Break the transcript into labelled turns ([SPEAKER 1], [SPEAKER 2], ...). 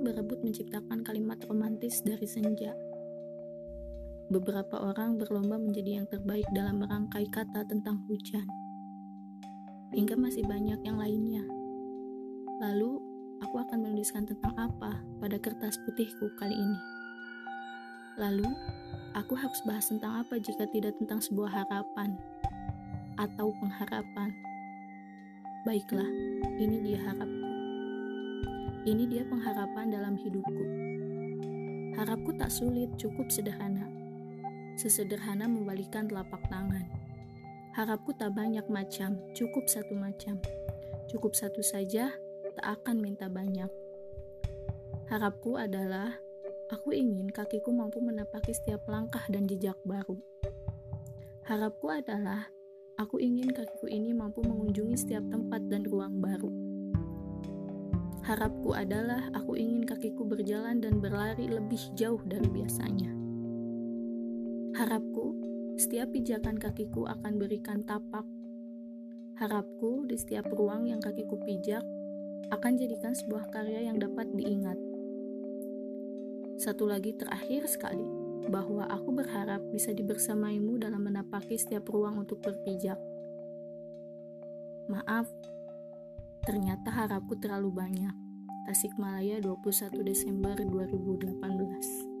[SPEAKER 1] menciptakan kalimat romantis dari senja. Beberapa orang berlomba menjadi yang terbaik dalam merangkai kata tentang hujan. Hingga masih banyak yang lainnya. Lalu, aku akan menuliskan tentang apa pada kertas putihku kali ini. Lalu, aku harus bahas tentang apa jika tidak tentang sebuah harapan atau pengharapan. Baiklah, ini dia. Ini dia pengharapan dalam hidupku. Harapku tak sulit, cukup sederhana sesederhana membalikan telapak tangan. Harapku tak banyak macam, cukup satu macam. Cukup satu saja, tak akan minta banyak. Harapku adalah, aku ingin kakiku mampu menapaki setiap langkah dan jejak baru. Harapku adalah, aku ingin kakiku ini mampu mengunjungi setiap tempat dan ruang baru. Harapku adalah aku ingin kakiku berjalan dan berlari lebih jauh dari biasanya. Harapku, setiap pijakan kakiku akan berikan tapak. Harapku, di setiap ruang yang kakiku pijak, akan jadikan sebuah karya yang dapat diingat. Satu lagi terakhir sekali, bahwa aku berharap bisa dibersamaimu dalam menapaki setiap ruang untuk berpijak. Maaf, ternyata harapku terlalu banyak. Tasikmalaya 21 Desember 2018